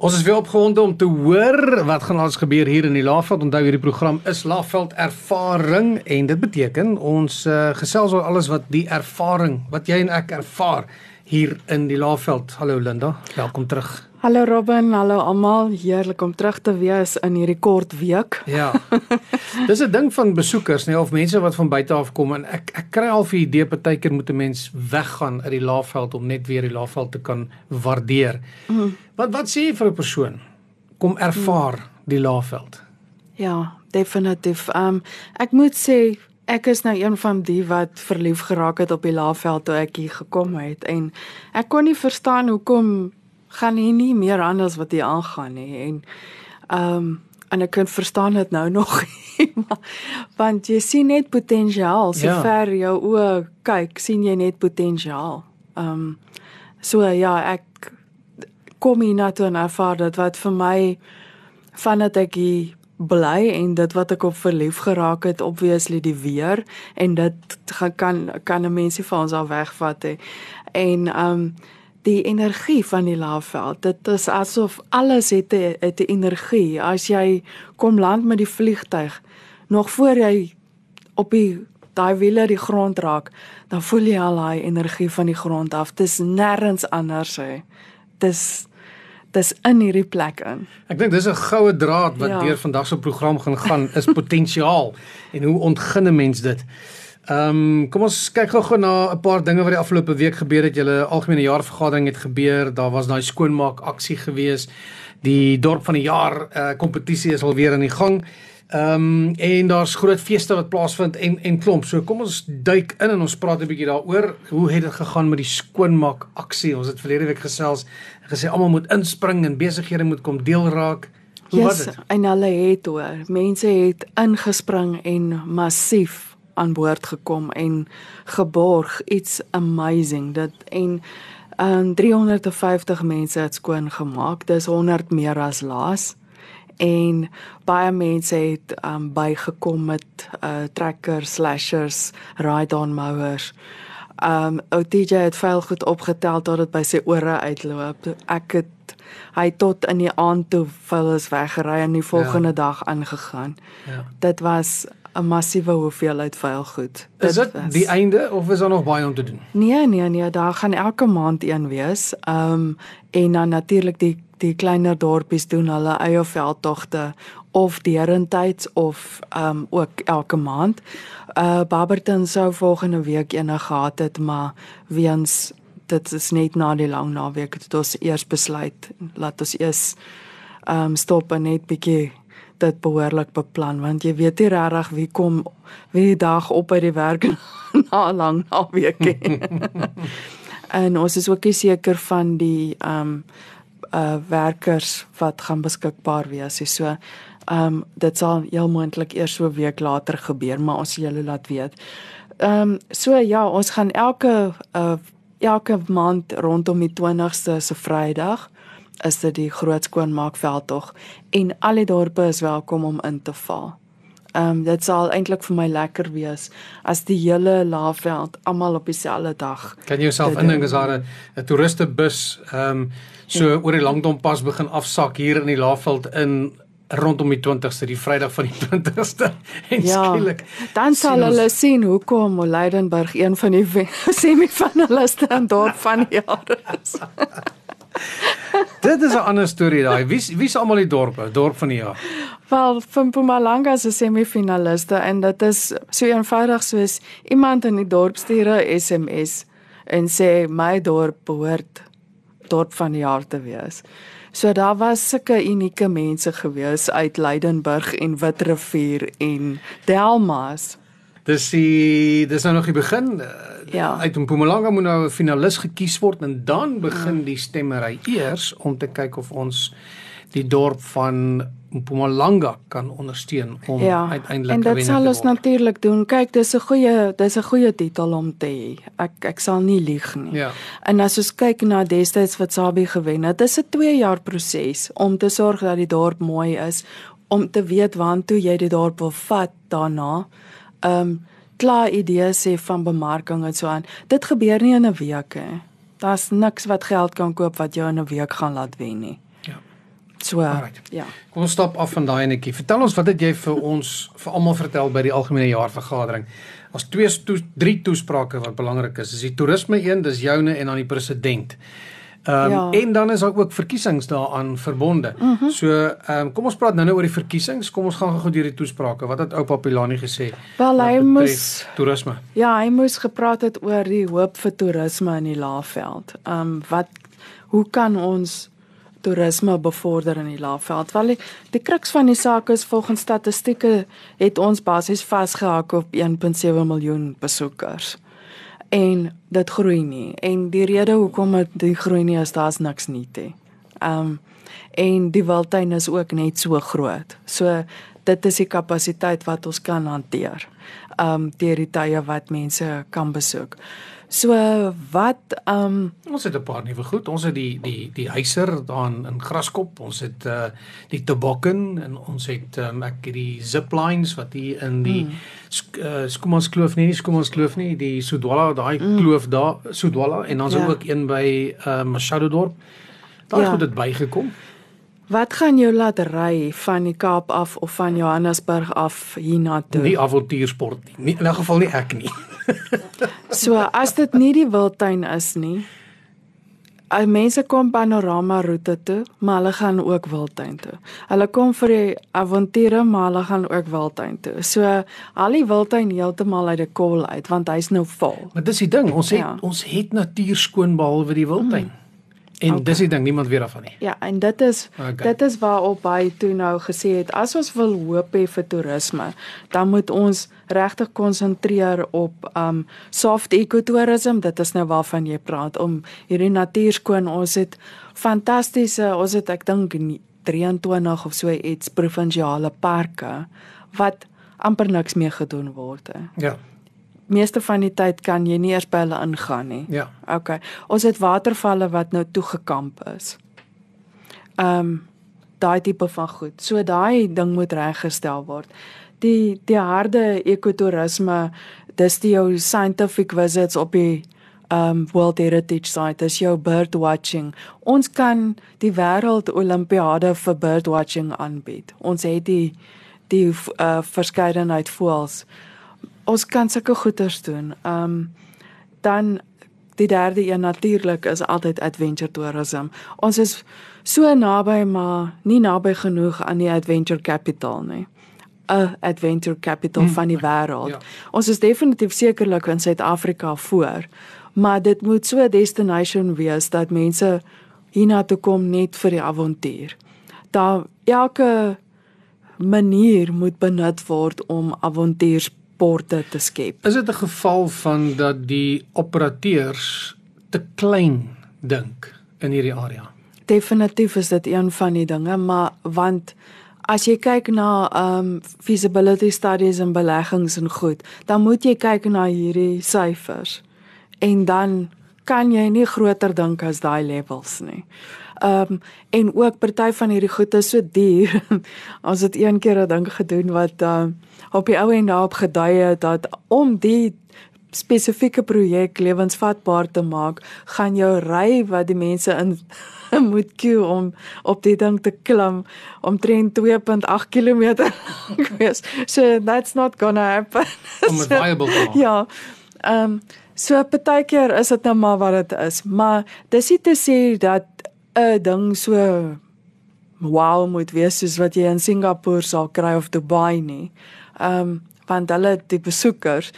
Ons is weer opgewonde om te hoor wat gaan ons gebeur hier in die Laagveld. Onthou hierdie program is Laagveld ervaring en dit beteken ons uh, gesels oor alles wat die ervaring wat jy en ek ervaar hier in die Laagveld. Hallo Linda, welkom terug. Hallo Robin, hallo almal. Heerlik om terug te wees in hierdie kort week. Ja. Dis 'n ding van besoekers, nee, of mense wat van buite af kom en ek ek kry al vir idee partykeer moet 'n mens weggaan uit die Laagveld om net weer die Laagveld te kan waardeer. Mm. Wat wat sê jy vir 'n persoon kom ervaar mm. die Laagveld? Ja, definitief. Um ek moet sê ek is nou een van die wat verlief geraak het op die Laagveld toe ek hier gekom het en ek kon nie verstaan hoekom gaan hier nie meer anders wat hier aangaan nie en ehm um, en ek kan verstaan dit nou nog want jy sien net potensiaal so ja. jou oë kyk sien jy net potensiaal. Ehm um, so ja ek kom hier na toe en ervaar dit wat vir my van dat ek hier bly en dit wat ek op verlief geraak het obviously die weer en dit kan kan 'n mensie van ons al wegvat hè. En ehm um, die energie van die laafveld. Dit is asof alles het 'n 'n energie. As jy kom land met die vliegtyg nog voor jy op die daai wiele die grond raak, dan voel jy al daai energie van die grond af. Dis nêrens anders hè. Dis dis in hierdie plek in. Ek dink dis 'n goue draad wat ja. deur vandag se program gaan gaan is potensiaal en hoe ontgin 'n mens dit? Ehm um, kom ons kyk gou-gou na 'n paar dinge wat die afgelope week gebeur het. Julle algemene jaarvergadering het gebeur. Daar was daai skoonmaak aksie gewees. Die dorp van die jaar uh, kompetisie is alweer aan die gang. Ehm um, en daar's groot feeste wat plaasvind en en klomp. So kom ons duik in en ons praat 'n bietjie daaroor. Hoe het dit gegaan met die skoonmaak aksie? Ons het verlede week gesels en gesê almal moet inspring en besighede moet kom deel raak. Hoe yes, was dit? En hulle het hoor, mense het ingespring en massief aan boord gekom en geborg. Iets amazing. Dat en um 350 mense het skoon gemaak. Dis 100 meer as laas. En baie mense het um bygekom met uh trekkers slashers ride-on mowers um OTJ het veel goed opgetel tot dit by sy ore uitloop. Ek het hy tot in die aand toe vuil is weggery en die volgende ja. dag aangegaan. Ja. dit was 'n massiewe hoeveelheid vuil goed. Is dit die einde of is daar nog baie om te doen? Nee, nee, nee, daar gaan elke maand een wees. Ehm um, en dan natuurlik die die kleiner dorpies doen hulle eie veldtogte of derentyds of ehm um, ook elke maand. Uh Barberton sou volgende week eene gehad het, maar weens dit is net na die lang naweek het ons eers besluit laat ons eers ehm um, stop en net bietjie dit behoorlik beplan want jy weet nie regtig wie kom wie dag op by die werk na 'n lang naweek nie. en ons is ook seker van die ehm um, uh werkers wat gaan beskikbaar wees. So ehm um, dit sal heel moontlik eers so 'n week later gebeur, maar ons sal julle laat weet. Ehm um, so ja, ons gaan elke uh elke maand rondom die 20ste se Vrydag is dit die groot skoonmaakveld tog en al die dorpe is welkom om in te val. Ehm um, dit sal eintlik vir my lekker wees as die hele Laagveld almal op dieselfde dag. Kan jy jouself indink as daar 'n toeristebus ehm um, so ja. oor die Langdom pas begin afsak hier in die Laagveld in rondom die 20ste, die Vrydag van die 20ste en ja, skielik dan sal hulle ons... sien hoekom Leidenburg een van die semifinaliste in dorp van die jaar is. Dit is 'n ander storie daai. Wie wie is almal die dorpe, dorp van die jaar? Wel, Mpumalanga se semifinaliste en dit is so eenvoudig soos iemand in die dorp stuur 'n SMS en sê my dorp behoort dorp van die jaar te wees. So daar was sulke unieke mense gewees uit Leidenburg en Witrifuur en Delmas. Dis die dis nou nog die begin. Eh, ja. Uit Mpumalanga moet nou 'n finalis gekies word en dan begin ja. die stemmery eers om te kyk of ons die dorp van Mpumalanga kan ondersteun om ja. uiteindelik te wen. En dit sal ons natuurlik doen. Kyk, dis 'n goeie dis 'n goeie titel om te hê. Ek ek sal nie lieg nie. Ja. En as ons kyk na destyds wat Sabi gewen het, dis 'n 2 jaar proses om te sorg dat die dorp mooi is, om te weet waantoe jy die dorp wil vat daarna ehm um, klaar idees sê van bemarking en so aan. Dit gebeur nie in 'n week nie. Daar's niks wat geld kan koop wat jou in 'n week gaan laat wen nie. Ja. So Alright. ja. Kom ons stap af van daai netjie. Vertel ons wat het jy vir ons vir almal vertel by die algemene jaarvergadering? As twee to, drie toesprake wat belangrik is. Is die toerisme een, dis joune en dan die president. Ehm um, ja. en dan is daar ook verkiesings daaraan verbonde. Mm -hmm. So ehm um, kom ons praat nou-nou oor die verkiesings. Kom ons gaan gou deur die toesprake. Wat het oupa Pilani gesê? Wel hy moes toerisme. Ja, hy moes gepraat het oor die hoop vir toerisme in die Laagveld. Ehm um, wat hoe kan ons toerisme bevorder in die Laagveld? Wel die, die kruks van die saak is volgens statistieke het ons basies vasgehak op 1.7 miljoen besoekers en dit groei nie en die rede hoekom dit groei nie is daar's niks nie te. Ehm um, en die wildtuin is ook net so groot. So dit is die kapasiteit wat ons kan hanteer. Ehm um, deur die tye wat mense kan besoek. So wat um, ons het 'n paar nuwe goed. Ons het die die die huiser daar in Graskop. Ons het uh die Tobokken en ons het um, ek het die zip lines wat hier in die mm. sk, uh, Skomans kloof nie, nie Skomans kloof nie, die Sodwala daai mm. kloof daar Sodwala en dan is ja. ook een by uh Machado dorp. Daar ja. het dit bygekom. Wat gaan jou laat ry van die Kaap af of van Johannesburg af hiernatoe? Nie avontuursport nie. nie in 'n geval nie ek nie. so as dit nie die wildtuin is nie. Al mense kom panorama roete toe, maar hulle gaan ook wildtuin toe. Hulle kom vir die avonture, maar hulle gaan ook wildtuin toe. So al die wildtuin heeltemal uit die kol uit want hy's nou vol. Maar dis die ding, ons het ja. ons het natuur skoon behalwe die wildtuin. Mm. En okay. dis die ding, niemand weet daarvan nie. Ja, en dit is okay. dit is waarop hy toe nou gesê het, as ons wil hoop hê vir toerisme, dan moet ons regtig konsentreer op um soft ekotourisme. Dit is nou waarvan jy praat om hierdie natuur skoon. Ons het fantastiese, ons het ek dink 23 of so iets provinsiale parke wat amper niks meer gedoen word. He. Ja meeste van die tyd kan jy nie eers by hulle ingaan nie. Ja. OK. Ons het watervalle wat nou toegekamp is. Ehm um, daai tipe van goed. So daai ding moet reggestel word. Die die harde ekotourisme, dis die jou scientific visits op die um World Heritage Site as jou bird watching. Ons kan die wêreld olimpiade vir bird watching aanbied. Ons het die die uh, verskeidenheid voels ons kan sulke goeders doen. Um dan die derde een natuurlik is altyd adventure tourism. Ons is so naby maar nie naby genoeg aan die adventure capital nie. 'n adventure capital hmm, van die wêreld. Ja. Ons is definitief sekerlik in Suid-Afrika voor, maar dit moet so 'n destination wees dat mense hiernatoe kom net vir die avontuur. Daar elke manier moet benut word om avontuurs porte te skep. Is dit 'n geval van dat die operateurs te klein dink in hierdie area? Definitief is dit een van die dinge, maar want as jy kyk na um feasibility studies en beleggings en goed, dan moet jy kyk na hierdie syfers. En dan kan jy nie groter dink as daai levels nie. Um en ook party van hierdie goed is so duur. Ons het een keer 'n ding gedoen wat uh, op die ou en daarop gedui het dat om die spesifieke projek lewensvatbaar te maak, gaan jou ry wat die mense in moet queue om op die ding te klim omtrent 2.8 km lank wees. So that's not gonna happen. Om 'n viable te maak. Ja. Ehm um, so partykeer is dit nou maar wat dit is, maar dis nie te sê dat 'n ding so wow moet wees soos wat jy in Singapore sal kry of Dubai nie. Ehm um, want hulle die besoekers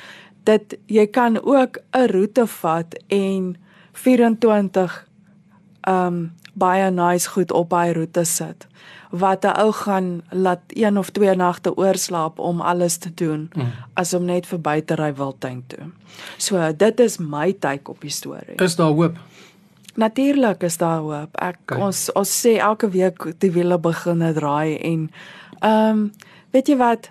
dat jy kan ook 'n roete vat en 24 ehm um, baie nice goed op daai roete sit wat 'n ou gaan laat een of twee nagte oorslaap om alles te doen mm. as om net verby te ry Wildtuin toe. So dit is my take op die storie. Is daar hoop? Natuurlik is daar hoop. Ek okay. ons ons sê elke week die wiele begin draai en ehm um, weet jy wat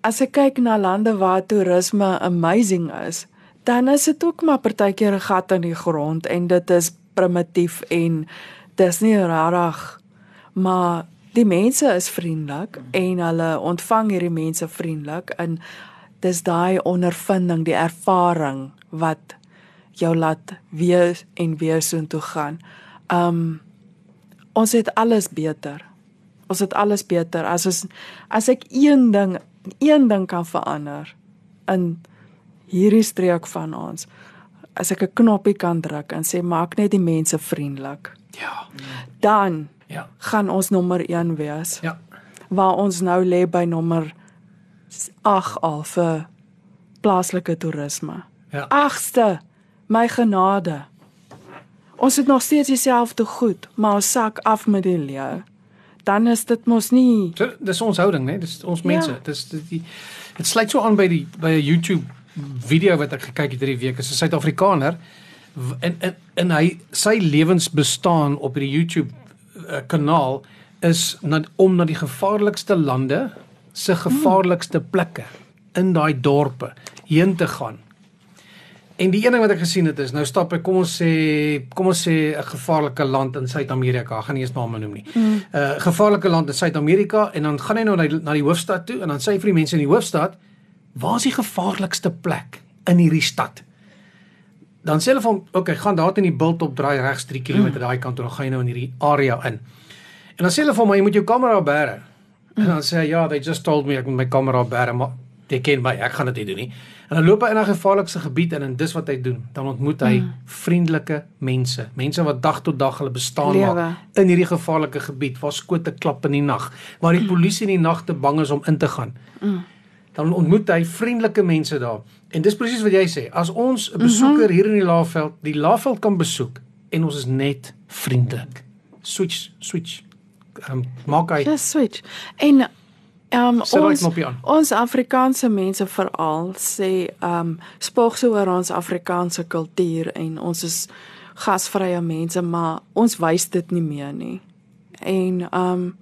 as ek kyk na lande waar toerisme amazing is, dan is dit ook maar partykeer 'n gat in die grond en dit is primitief en dis nie rarig maar die mense is vriendelik en hulle ontvang hierdie mense vriendelik en dis daai ondervinding, die ervaring wat jou laat weer en weer so toe gaan. Um ons het alles beter. Ons het alles beter as ons as ek een ding een ding kan verander in hierdie streek van ons. As ek 'n knoppie kan druk en sê maak net die mense vriendelik. Ja. Dan Ja. gaan ons nommer 1 wees. Ja. Waar ons nou lê by nommer 8 al vir plaaslike toerisme. Ja. Agste, my genade. Ons het nog steeds dieselfde goed, maar ons sak af met die leeu. Dan is dit mos nie So dis ons houding, né? Dis ons Ja. mense. Dis dit die dit sluit so aan by die by 'n YouTube video wat ek gekyk het hierdie week. Is 'n Suid-Afrikaner en en en hy sy lewensbestaan op hierdie YouTube uh, kanaal is na, om na die gevaarlikste lande se gevaarlikste plekke in daai dorpe heen te gaan. En die een ding wat ek gesien het is nou stap ek kom ons sê kom ons sê 'n gevaarlike land in Suid-Amerika, gaan nie eens name noem nie. 'n mm. uh, Gevaarlike land in Suid-Amerika en dan gaan hy nou na die, na die hoofstad toe en dan sê hy vir die mense in die hoofstad, "Waar is die gevaarlikste plek in hierdie stad?" Dan sê hulle van, "Oké, okay, gaan daar in die bult op draai regs 3 km daai kant toe, dan gaan jy nou in hierdie area in." En dan sê hulle vir my, "Jy moet jou kamera bære." En dan sê hy, "Ja, they just told me ek moet my kamera bære, maar jy ken my, ek gaan dit nie doen nie." En dan loop hy in 'n gevaarlikste gebied in en dis wat hy doen. Dan ontmoet hy mm. vriendelike mense, mense wat dag tot dag hulle bestaan Lewe. maak in hierdie gevaarlike gebied waar skote klap in die nag, waar die polisie in die nag te bang is om in te gaan. Mm. Dan ontmoet hy vriendelike mense daar. En dis presies wat jy sê, as ons 'n besoeker hier in die Laagveld, die Laagveld kan besoek en ons is net vriendelik. Switch, switch. Um, maak hy just switch. En ehm um, ons ons Afrikaanse mense veral sê ehm um, spog so oor ons Afrikaanse kultuur en ons is gasvrye mense, maar ons wys dit nie meer nie. En ehm um,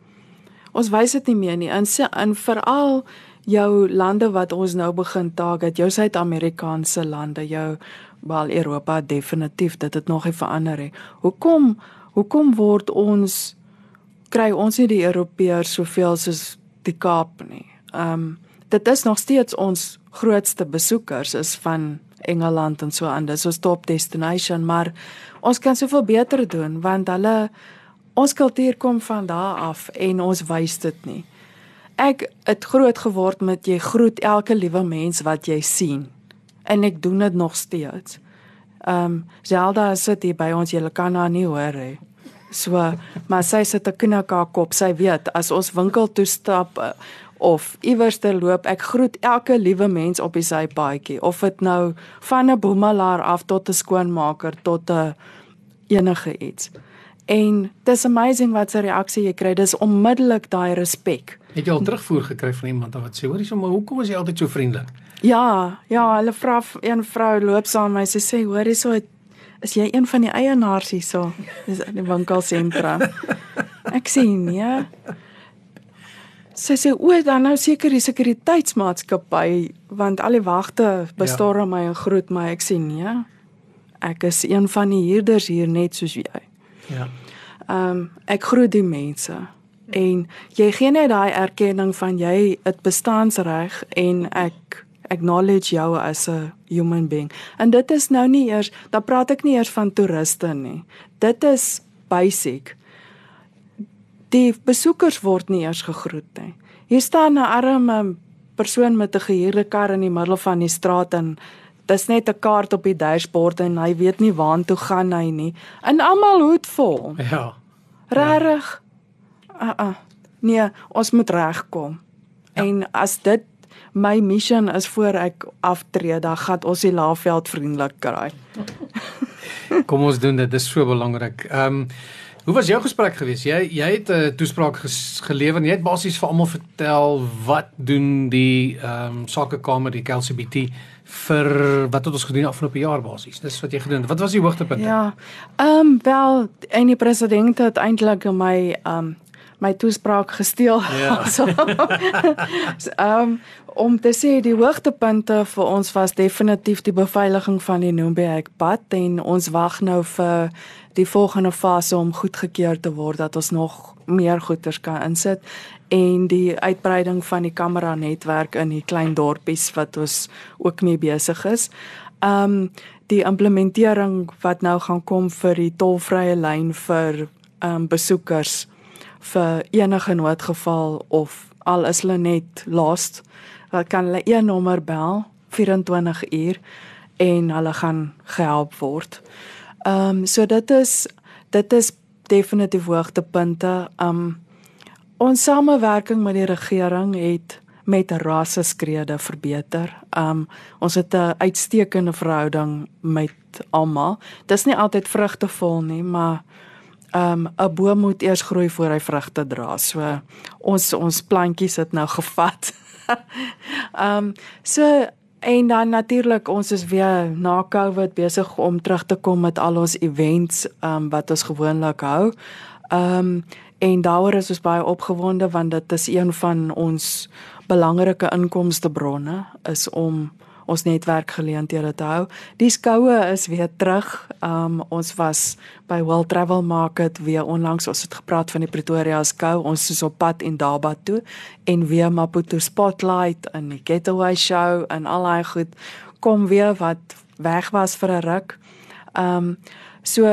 ons wys dit nie meer nie. Se- en veral jou lande wat ons nou begin target, jou Suid-Amerikaanse lande, jou wel Europa definitief dit het nog nie verander nie. Hoekom hoekom word ons kry ons nie die Europeërs soveel soos die Kaap nie. Ehm um, dit is nog steeds ons grootste besoekers is van Engeland en so aan. Dis ons top destination, maar ons kan soveel beter doen want hulle ons kultuur kom van daar af en ons wys dit nie. Ek het groot geword met jy groet elke liewe mens wat jy sien. En ek doen dit nog steeds. Ehm um, Zelda sit hier by ons, jy kan haar nie hoor hè. So, maar sy sit 'n knik haar kop. Sy weet as ons winkel toe stap eh, of iewers te loop, ek groet elke liewe mens op die sypaadjie of dit nou van 'n boemelaar af tot 'n skoonmaker tot 'n enige iets. En dis amazing wat se reaksie jy kry. Dis onmiddellik daai respek. Het jy al terugvoer gekry van iemand wat sê, "Hoorie, so maar hoekom is jy altyd so vriendelik?" Ja, ja, hulle vra een vrou loop saam met my. Sy sê, "Hoor, hierso is jy een van die eienaars hierso?" Dis in die winkelsentrum. Ek sê, "Nee." Sy sê, "O, dan nou seker die sekuriteitsmaatskappy want al die wagte bestorm my en groet my." Ek sê, "Nee. Ek is een van die huurders hier net soos jy." Ja. Ehm um, ek groet die mense en jy gee net daai erkenning van jy het bestaansreg en ek acknowledge jou as 'n human being. En dit is nou nie eers, dan praat ek nie eers van toeriste nie. Dit is basic. Die besoekers word nie eers gegroet nie. Hier staan 'n arme persoon met 'n gehuurde kar in die middel van die straat en dis net 'n kaart op die dashboard en hy weet nie waartoe gaan hy nie. En almal hoed vol. Ja. Regtig? Uh uh. Nee, ons moet regkom. Ja. En as dit my mission is voor ek aftree, dan gaan ons die Laagveld vriendelik kry. Kom ons doen dit. Dis so belangrik. Ehm um, hoe was jou gesprek geweest? Jy jy het 'n uh, toespraak ges, gelewer en jy het basies vir almal vertel wat doen die ehm um, sakekamer die KLCBT vir wat het ons gedoen afgelope jaar basies. Dis wat jy gedoen het. Wat was die hoogtepunte? Ja. Ehm um, wel, en die president het eintlik my ehm um, my toespraak gesteel. Ja. So, um, om te sê die hoogtepunte vir ons was definitief die beveiliging van die Noombeek pad en ons wag nou vir die volgende fase om goedgekeur te word dat ons nog meer goeders kan insit en die uitbreiding van die kamera netwerk in die klein dorpies wat ons ook mee besig is. Um, die implementering wat nou gaan kom vir die tolvrye lyn vir um, besoekers vir enige noodgeval of al is hulle net lost, dan kan hulle een nommer bel 24 uur en hulle gaan gehelp word. Ehm um, so dit is dit is definitief hoogtepunte. Um ons samewerking met die regering het met rasse skrede verbeter. Um ons het 'n uitstekende verhouding met almal. Dis nie altyd vrugtevol nie, maar um 'n boom moet eers groei voor hy vrugte dra. So ons ons plantjies het nou gevat. um so En dan natuurlik ons is weer na Covid besig om terug te kom met al ons events um, wat ons gewoonlik hou. Ehm um, en daaroor is ons baie opgewonde want dit is een van ons belangrike inkomste bronne is om ons netwerkgeleenthede te hou. Die skoue is weer terug. Um ons was by World Travel Market weer onlangs ons het gepraat van die Pretoria skou. Ons is op pad in Daba toe en weer Maputo Spotlight en die Getaway Show en al daai goed kom weer wat weg was vir 'n ruk. Um so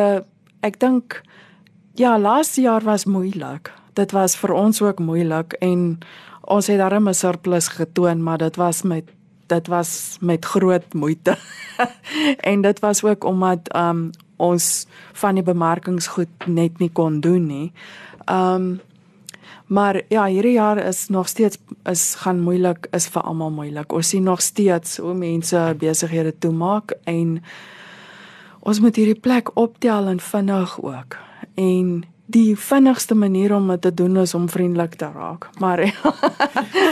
ek dink ja, laaste jaar was moeilik. Dit was vir ons ook moeilik en ons het darem 'n surplus getoon, maar dit was met dit was met groot moeite. en dit was ook omdat um ons van die bemarkingsgoed net nie kon doen nie. Um maar ja, hierdie jaar is nog steeds is gaan moeilik, is vir almal moeilik. Ons sien nog steeds hoe mense besighede toemaak en ons moet hierdie plek optel en vinnig ook. En die vinnigste manier om dit te doen is om vriendelik te raak. Maar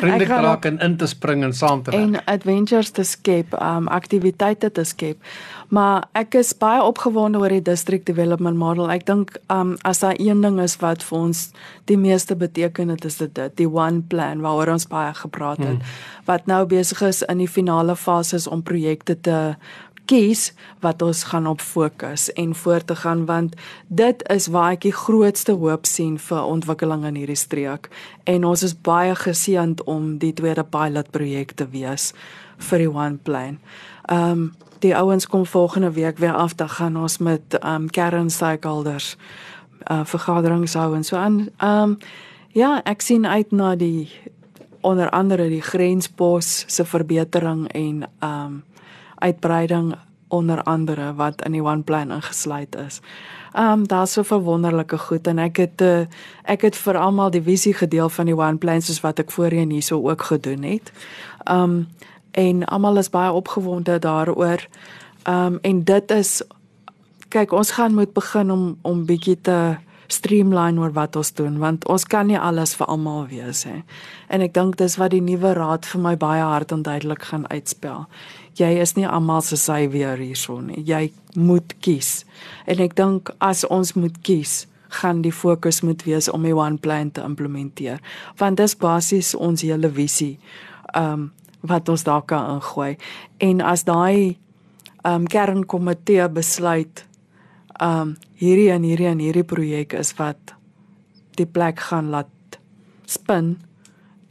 vriendelik te raak en in te spring en saam te werk. En adventures te skep, um aktiwiteite te skep. Maar ek is baie opgewonde oor die district development model. Ek dink um as daar een ding is wat vir ons die meeste beteken het is dit dit, die one plan waaroor ons baie gepraat het. Hmm. Wat nou besig is in die finale fases om projekte te kies wat ons gaan op fokus en voort te gaan want dit is waar ek die grootste hoop sien vir ontwikkeling in hierdie streek en ons is baie geseënd om die tweede pilot projek te wees vir die one plan. Ehm um, die ouens kom volgende week weer af dan gaan ons met ehm um, kern stakeholders uh, vergaderings hou en so aan. Ehm um, ja, ek sien uit na die onder andere die grenspos se verbetering en ehm um, uitbreiding onder andere wat in die one plan ingesluit is. Um daar's so verwonderlike goed en ek het uh, ek het vir almal die visie gedeel van die one plan soos wat ek voorheen hierso ook gedoen het. Um en almal is baie opgewonde daaroor. Um en dit is kyk ons gaan moet begin om om bietjie te streamline oor wat ons doen want ons kan nie alles vir almal wees hè. En ek dink dis wat die nuwe raad vir my baie hard en duidelik gaan uitspel. Jy is nie almal se sy weer hierson nie. Jy moet kies. En ek dink as ons moet kies, gaan die fokus moet wees om die one plan te implementeer. Want dis basies ons hele visie. Um wat ons daar kan ingooi. En as daai um kernkomitee besluit um hierdie en hierdie en hierdie projek is wat die plek gaan laat spin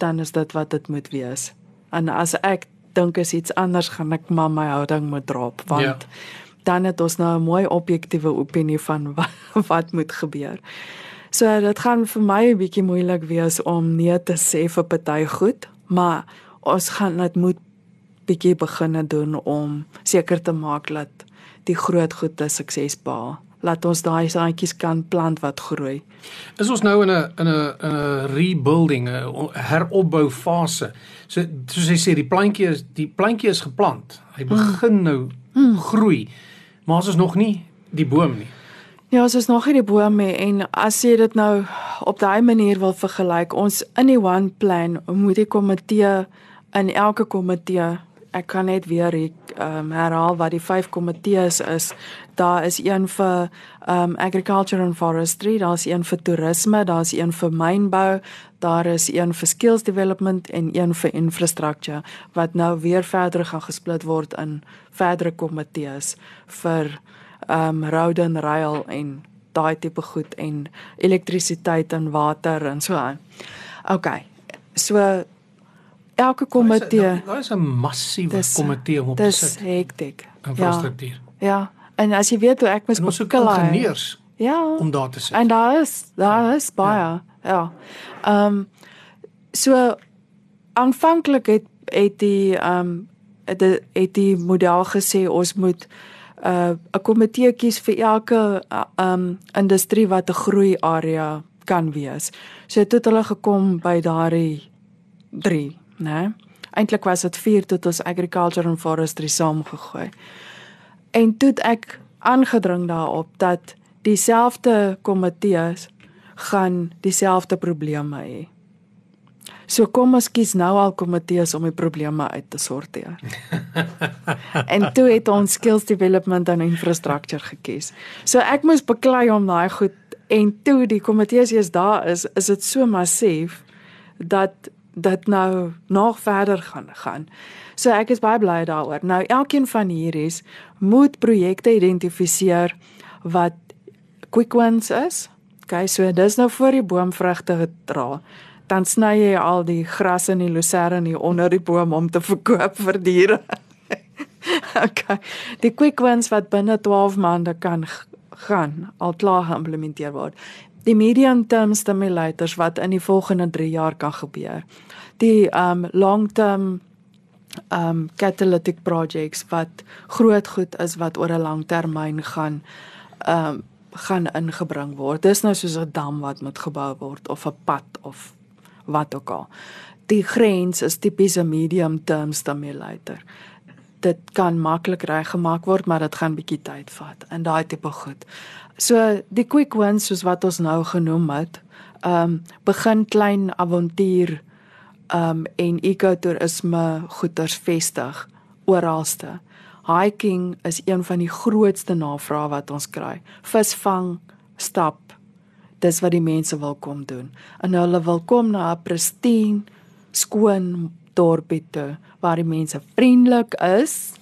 dan is dit wat dit moet wees. En as ek dink is iets anders gaan ek maar my houding moet drop want ja. dan het ons nou 'n mooi objektiewe opinie van wat, wat moet gebeur. So dit gaan vir my 'n bietjie moeilik wees om nee te sê vir party goed, maar ons gaan dit moet bietjie begin doen om seker te maak dat die groot goed 'n sukses behaal. Laat ons daai saadjies kan plant wat groei. Is ons nou in 'n in 'n 'n rebuilding, 'n heropbou fase. So soos hy sê, die plantjie is die plantjie is geplant. Hy hmm. begin mm. nou mm. groei. Maar ons is nog nie die boom nie. Ja, ons is nog nie die boom nie en as jy dit nou op daai manier wil vergelyk, ons in die one plan moet die komitee in elke komitee ek kan net weer um, herhaal wat die vyf komitees is. Daar is een vir um agriculture and forestry, daar's een vir toerisme, daar's een vir mynbou, daar is een vir skills development en een vir infrastructure wat nou weer verder gaan gesplit word in verdere komitees vir um road and rail en daai tipe goed en elektrisiteit en water en so aan. OK. So elke komitee. Daar is 'n massiewe komitee om op te sit. Dis hektiek. Infrastruktuur. Ja. ja. En as jy weet hoe ek mos beklei. Ingenieurs Ja. om daar te sit. En daar is daar is baie. Ja. Ehm um, so aanvanklik het het die ehm um, het, het die model gesê ons moet 'n uh, komitee kies vir elke ehm um, industrie wat 'n groei area kan wees. So het hulle gekom by daardie 3, né? Eintlik was dit 4 tot ons agriculture and forestry saamgegooi. En toe ek aangedring daarop dat dieselfde komitees gaan dieselfde probleme hê. So kom ons kies nou al komitees om die probleme uit te sorteer. en toe het ons skills development en infrastructure gekies. So ek moes beklei om daai goed en toe die komitees is daar is, is dit so massief dat dat nou nog verder gaan gaan. So ek is baie bly daaroor. Nou elkeen van hierdie moet projekte identifiseer wat quick wins is. Okay, so dis nou voor die boomvrugte dra dan sny jy al die gras en die lucerne onder die boom om te verkoop vir diere. okay. Die quick wins wat binne 12 maande kan gaan al klaar geïmplementeer word. Die medium term stimulators wat in die volgende 3 jaar kan gebeur. Die um long term um catalytic projects wat groot goed is wat oor 'n lang termyn gaan um gaan ingebring word. Dis nou soos 'n dam wat moet gebou word of 'n pad of wat ook al. Die grens is tipies 'n medium term stimulator. Dit kan maklik reggemaak word, maar dit gaan bietjie tyd vat en daai tipe goed. So die quick wins soos wat ons nou genoem het, ehm um, begin klein avontuur ehm um, en ekotourisme goeders vestig oralste. Hiking is een van die grootste navrae wat ons kry. Visvang, stap, dis wat die mense wil kom doen. En hulle wil kom na 'n pristien, skoon dorpie toe waar die mense vriendelik is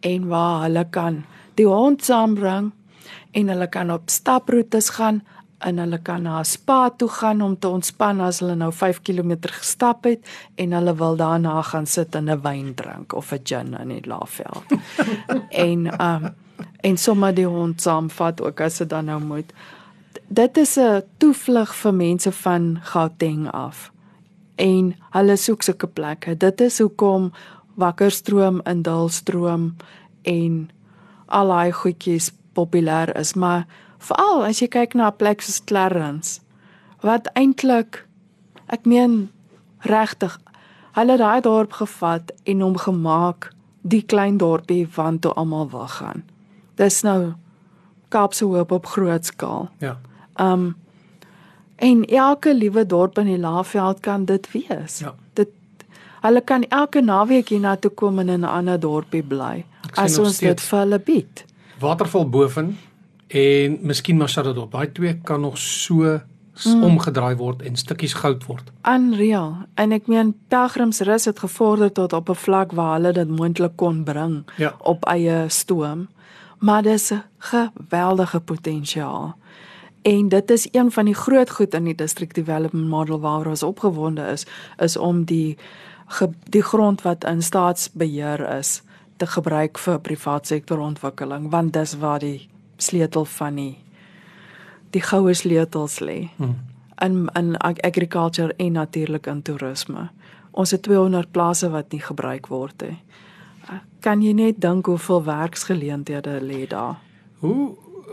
en waar hulle kan die hond saambring en hulle kan op staproetes gaan en hulle kan na 'n spa toe gaan om te ontspan as hulle nou 5 km gestap het en hulle wil daarna gaan sit en 'n wyn drink of 'n gin in die Laveld. en um en sommer die hond saamvat ook as dit dan nou moet dit is 'n toevlug vir mense van Gauteng af. En hulle soek sulke plekke. Dit is hoekom Wakkerstroom in Dulstroom en al daai goedjies populêr is, maar veral as jy kyk na 'n plek soos Clarence wat eintlik ek meen regtig hulle daai dorp gevat en hom gemaak die klein dorpie want toe almal wil gaan. Dis nou Kaapse hoop op groot skaal. Ja. Um en elke liewe dorp in die Laagveld kan dit wees. Ja. Dit hulle kan elke naweek hiernatoe kom en in 'n ander dorpie bly as ons dit vir hulle bied. Waterval boven en miskien Mashadodop. Daai twee kan nog so mm. omgedraai word en stukkies goud word. Unreal. En ek meen Pelgrimsrus het gevorder tot op 'n vlak waar hulle dit moontlik kon bring ja. op eie stoom. Maar dis 'n geweldige potensiaal. En dit is een van die groot goed in die district development model waar ons opgewonde is, is om die die grond wat in staatsbeheer is te gebruik vir privaat sektor ontwikkeling want dis waar die sleutel van die die goue sleutels lê. Hmm. In in agriculture en natuurlik in toerisme. Ons het 200 plase wat nie gebruik word nie. Kan jy net dink hoeveel werksgeleenthede lê daar? Hoe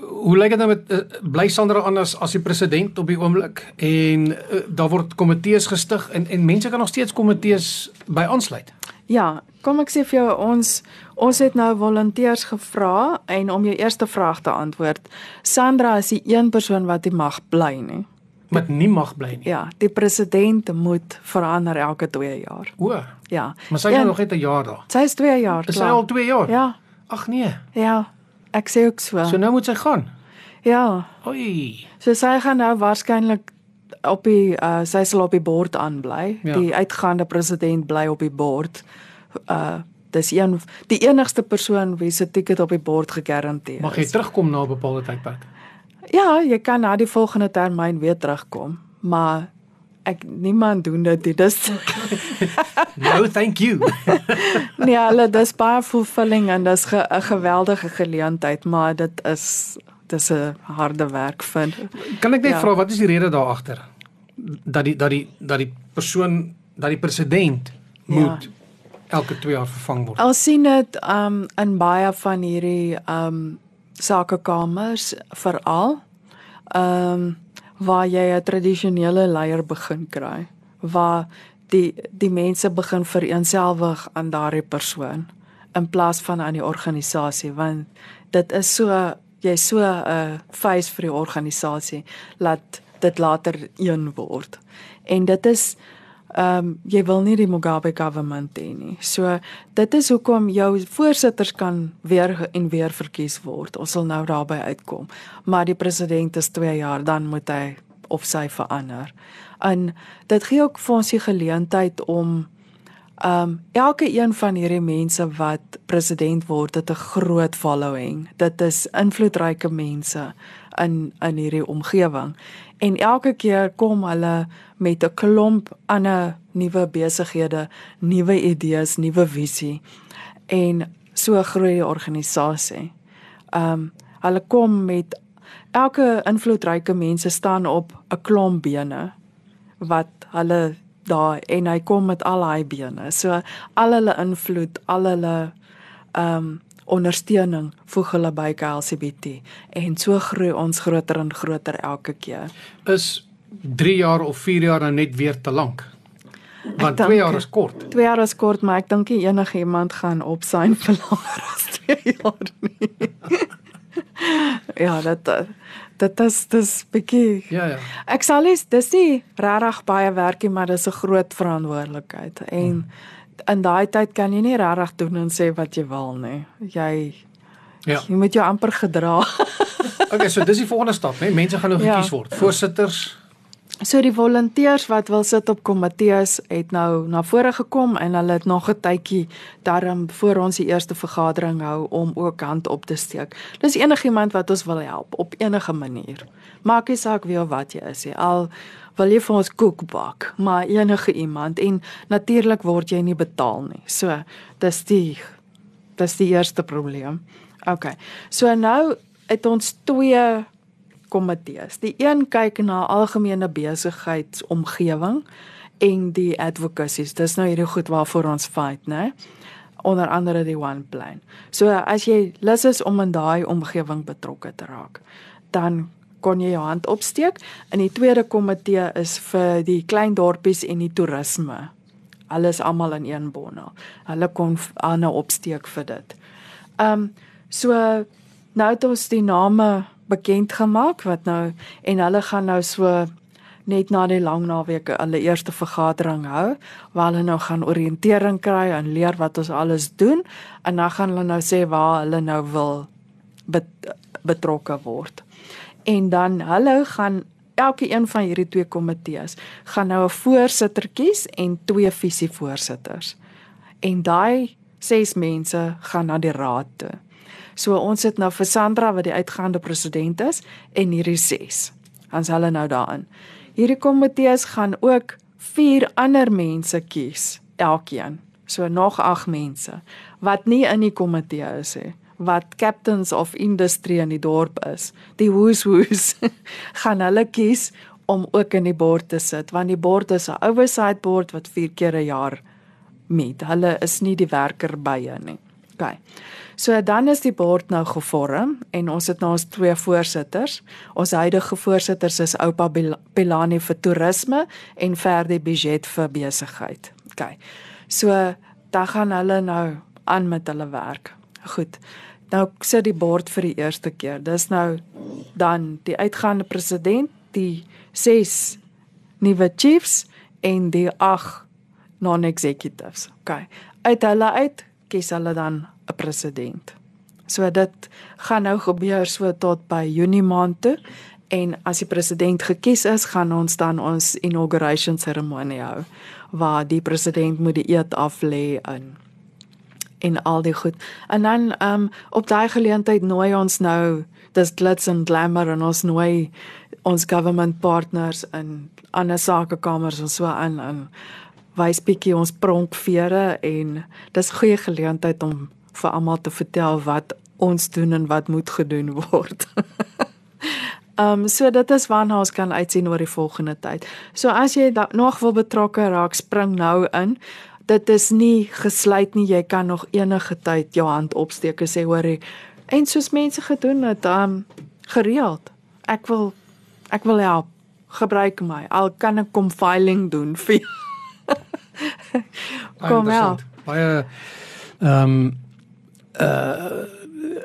hoe lyk dit nou met uh, bly Sandra anders as die president op die oomblik en uh, daar word komitees gestig en en mense kan nog steeds komitees by aansluit. Ja, kom ek sê vir jou ons ons het nou volonteërs gevra en om jou eerste vraag te antwoord. Sandra is die een persoon wat nie mag bly nie. Wat nie mag bly nie. Ja, die president moet verander elke 2 jaar. O. Ja. Maar sy is nog net 'n jaar daar. Sy is 2 jaar. Is sy al 2 jaar? Ja. Ag nee. Ja. Ek sê ook so. So nou moet sy gaan. Ja. Oei. So sy gaan nou waarskynlik op die uh sy sal op die bord aanbly. Ja. Die uitgaande president bly op die bord. Uh dis een die enigste persoon wie se ticket op die bord gegarandeer is. Mag jy terugkom na 'n bepaalde tydperk? Ja, jy kan na die volgende termyn weer terugkom, maar ek niemand doen dit nie. Dis No, thank you. nee, hulle dis baie fulfilling en dis 'n ge, geweldige geleentheid, maar dit is dis 'n harde werk vind. Kan ek net ja. vra wat is die rede daar agter? Dat die dat die dat die persoon dat die president moet ja. Elke 2 jaar vervang word. Al sien dit um in baie van hierdie um sakekamers veral um waar jy 'n tradisionele leier begin kry waar die die mense begin vereenselwig aan daardie persoon in plaas van aan die organisasie want dit is so jy so 'n uh, face vir die organisasie laat dit later een word en dit is ehm um, jy wil nie die Mugabe government hê nie. So dit is hoekom jou voorsitters kan weer en weer verkies word. Ons sal nou daarby uitkom. Maar die president is 2 jaar dan moet hy of sy verander. En dit gee ook vir ons die geleentheid om um elke een van hierdie mense wat president word, het 'n groot following. Dit is invloedryke mense in in hierdie omgewing. En elke keer kom hulle met 'n klomp ander nuwe besighede, nuwe idees, nuwe visie en so groei die organisasie. Um hulle kom met elke invloedryke mense staan op 'n klomp bene wat hulle daar en hy kom met al hy bene. So al hulle invloed, al hulle ehm um, ondersteuning voeg hulle by KLCBT en so groei ons groter en groter elke keer. Is 3 jaar of 4 jaar nou net weer te lank? Want 2 jaar is kort. 2 jaar is kort, maar ek dink enige iemand gaan op sy vir langer as 2 jaar nie. ja, dit dit is dis bietjie. Ja ja. Ek sal is dis nie regtig baie werkie, maar dis 'n groot verantwoordelikheid. En hmm. in daai tyd kan jy nie regtig doen en sê wat jy wil nie. Jy Ja. Jy moet jou amper gedra. okay, so dis die volgende stap, né? Mense gaan nou gekies ja. word. Voorsitters, So die volonteërs wat wil sit op komitees het nou na vore gekom en hulle het nog 'n tydjie daarom voor ons die eerste vergadering hou om ook hand op te steek. Dis enigiemand wat ons wil help op enige manier. Maak nie saak wie of wat jy is nie. Al wil jy vir ons koek bak, maar enige iemand en natuurlik word jy nie betaal nie. So dis die dis die eerste probleem. OK. So nou het ons twee komitees. Die een kyk na algemene besigheidsomgewing en die advocacies. Dis nou hierdie goed waarvoor ons fight, né? Onder andere die one plan. So as jy lus is om in daai omgewing betrokke te raak, dan kon jy jou hand opsteek. In die tweede komitee is vir die klein dorpies en die toerisme. Alles almal in een bondel. Hulle kon aan opsteek vir dit. Ehm um, so nou het ons die name bekend gemaak wat nou en hulle gaan nou so net na die lang naweek hulle eerste vergadering hou waar hulle nou gaan oriëntering kry en leer wat ons alles doen en dan gaan hulle nou sê waar hulle nou wil bet, betrokke word. En dan hulle gaan elke een van hierdie twee komitees gaan nou 'n voorsitter kies en twee visievoorsitters. En daai ses mense gaan na die raad toe. So ons sit nou vir Sandra wat die uitgaande president is en hierdie ses. Ons hulle nou daarin. Hierdie komitees gaan ook vier ander mense kies, elkeen. So nog 8 mense wat nie in die komitee is nie wat captains of industry in die dorp is. Die hoes hoes gaan hulle kies om ook in die bord te sit want die bord is 'n oversight board wat 4 keer 'n jaar meet. Hulle is nie die werker bye nie. OK. So dan is die bord nou gevorm en ons het nou ons twee voorsitters. Ons huidige voorsitters is Oupa Pilani vir toerisme en Ferdi Budget vir besigheid. OK. So dan gaan hulle nou aan met hulle werk. Goed. Nou sit die bord vir die eerste keer. Dis nou dan die uitgaande president, die 6 nuwe chiefs en die 8 non-executives. OK. Uit hulle uit kies hulle dan 'n president. So dit gaan nou gebeur so tot by Junie maand toe en as die president gekies is, gaan ons dan ons inauguration seremonie hou waar die president moet die eed af lê in en al die goed. En dan um op daai geleentheid nooi ons nou dis glitz and glamour en ons nooi ons government partners in ander sakekamers en so aan en wys bietjie ons pronkvere en dis goeie geleentheid om vir almal te vertel wat ons doen en wat moet gedoen word. Ehm um, so dit is waarna ons kan uitsien oor die volgende tyd. So as jy nog wil betrokke raak, spring nou in. Dit is nie gesluit nie. Jy kan nog enige tyd jou hand opsteek en sê hoor en soos mense gedoen het, ehm um, gereeld. Ek wil ek wil help. Gebruik my. Al kan ek kom filing doen vir Kom help. Baie ehm um, uh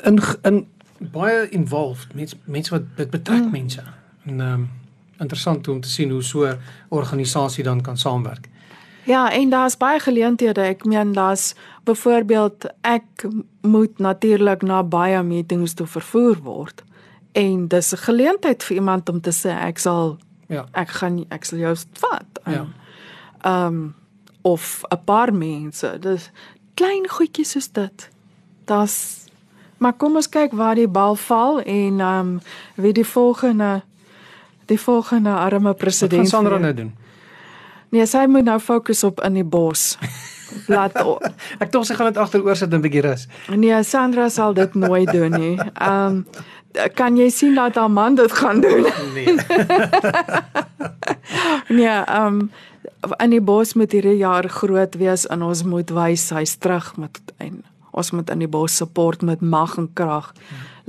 in in baie involved mense mense wat dit betrek mm. mense en ehm um, interessant om te sien hoe so 'n organisasie dan kan saamwerk. Ja, en daar's baie geleenthede. Ek meen daar's byvoorbeeld ek moet natuurlik na baie meetings toe vervoer word. En dis 'n geleentheid vir iemand om te sê ek sal ja, ek gaan ek sal jou vat. Ja. Ehm um, of 'n paar mense. Dis klein goedjies soos dit. Das Maar kom ons kyk waar die bal val en ehm um, wie die volgende die volgende arme president gaan Sandra nou doen. Nee, sy moet nou fokus op in die bos. Laat ek tog sy gaan dit agteroor sit 'n bietjie rus. Nee, Sandra sal dit nooit doen nie. Ehm um, kan jy sien dat haar man dit gaan doen? Nee. nee, ehm um, in die bos moet hierdie jaar groot wees en ons moet wys hy's terug met en ons moet in die bos support met mag en krag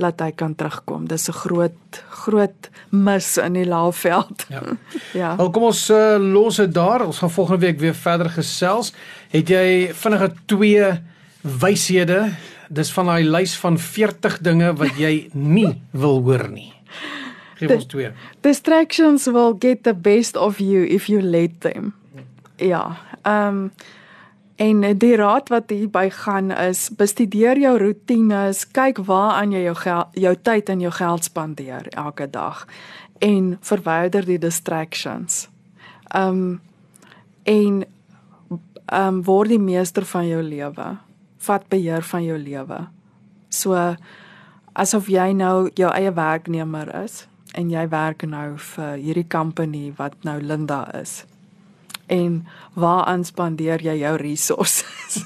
laat hy kan terugkom. Dis 'n groot groot mis in die Laagveld. Ja. ja. Wel kom ons uh, los dit daar. Ons gaan volgende week weer verder gesels. Het jy vinnige twee wyshede? Dis van daai lys van 40 dinge wat jy nie wil hoor nie. Geef ons twee. Distractions will get the best of you if you let them. Ja. Ehm um, En die raad wat hierby gaan is bestudeer jou roetines, kyk waaraan jy jou jou tyd en jou geld spandeer elke dag en verwyder die distractions. Um en um word die meester van jou lewe. Vat beheer van jou lewe. So asof jy nou jou eie werknemer is en jy werk nou vir hierdie company wat nou Linda is en waaraan spandeer jy jou resources?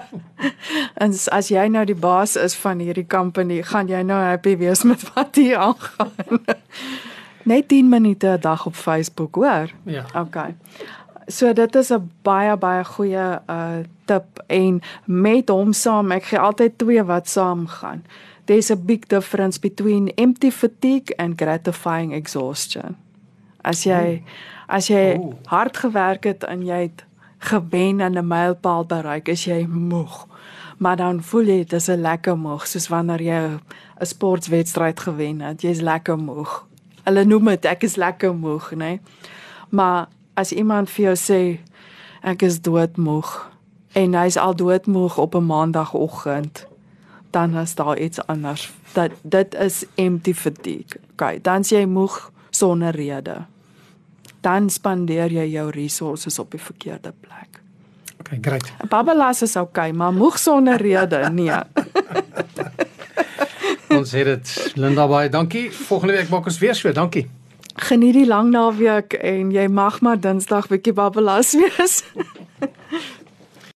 en as jy nou die baas is van hierdie company, gaan jy nou happy wees met wat hier aangaan. Net 10 minute 'n dag op Facebook, hoor? Ja. Okay. So dit is 'n baie baie goeie uh tip en met hom saam, ek gee altyd twee wat saam gaan. There's a big difference between empty fatigue and gratifying exhaustion. As jy oh As jy oh. hard gewerk het en jy het gewen en 'n mylpaal bereik, is jy moeg. Maar dan voel jy dis 'n lekker moeg, soos wanneer jy 'n sportwedstryd gewen het. Jy's lekker moeg. Hulle noem dit ek is lekker moeg, né? Nee? Maar as iemand vir jou sê ek is doodmoeg en hy's al doodmoeg op 'n maandagooggend, dan is daar iets anders. Dat dit is empty fatigue. Okay, dan jy moeg sonder rede dan spandeer jy jou resources op die verkeerde plek. Okay, great. Babbelas is okay, maar moeg sonder rede nee. ons het dit Linda baie dankie. Volgende week maak ons weer so, dankie. Geniet die lang naweek en jy mag maar Dinsdag bietjie babbelas wees.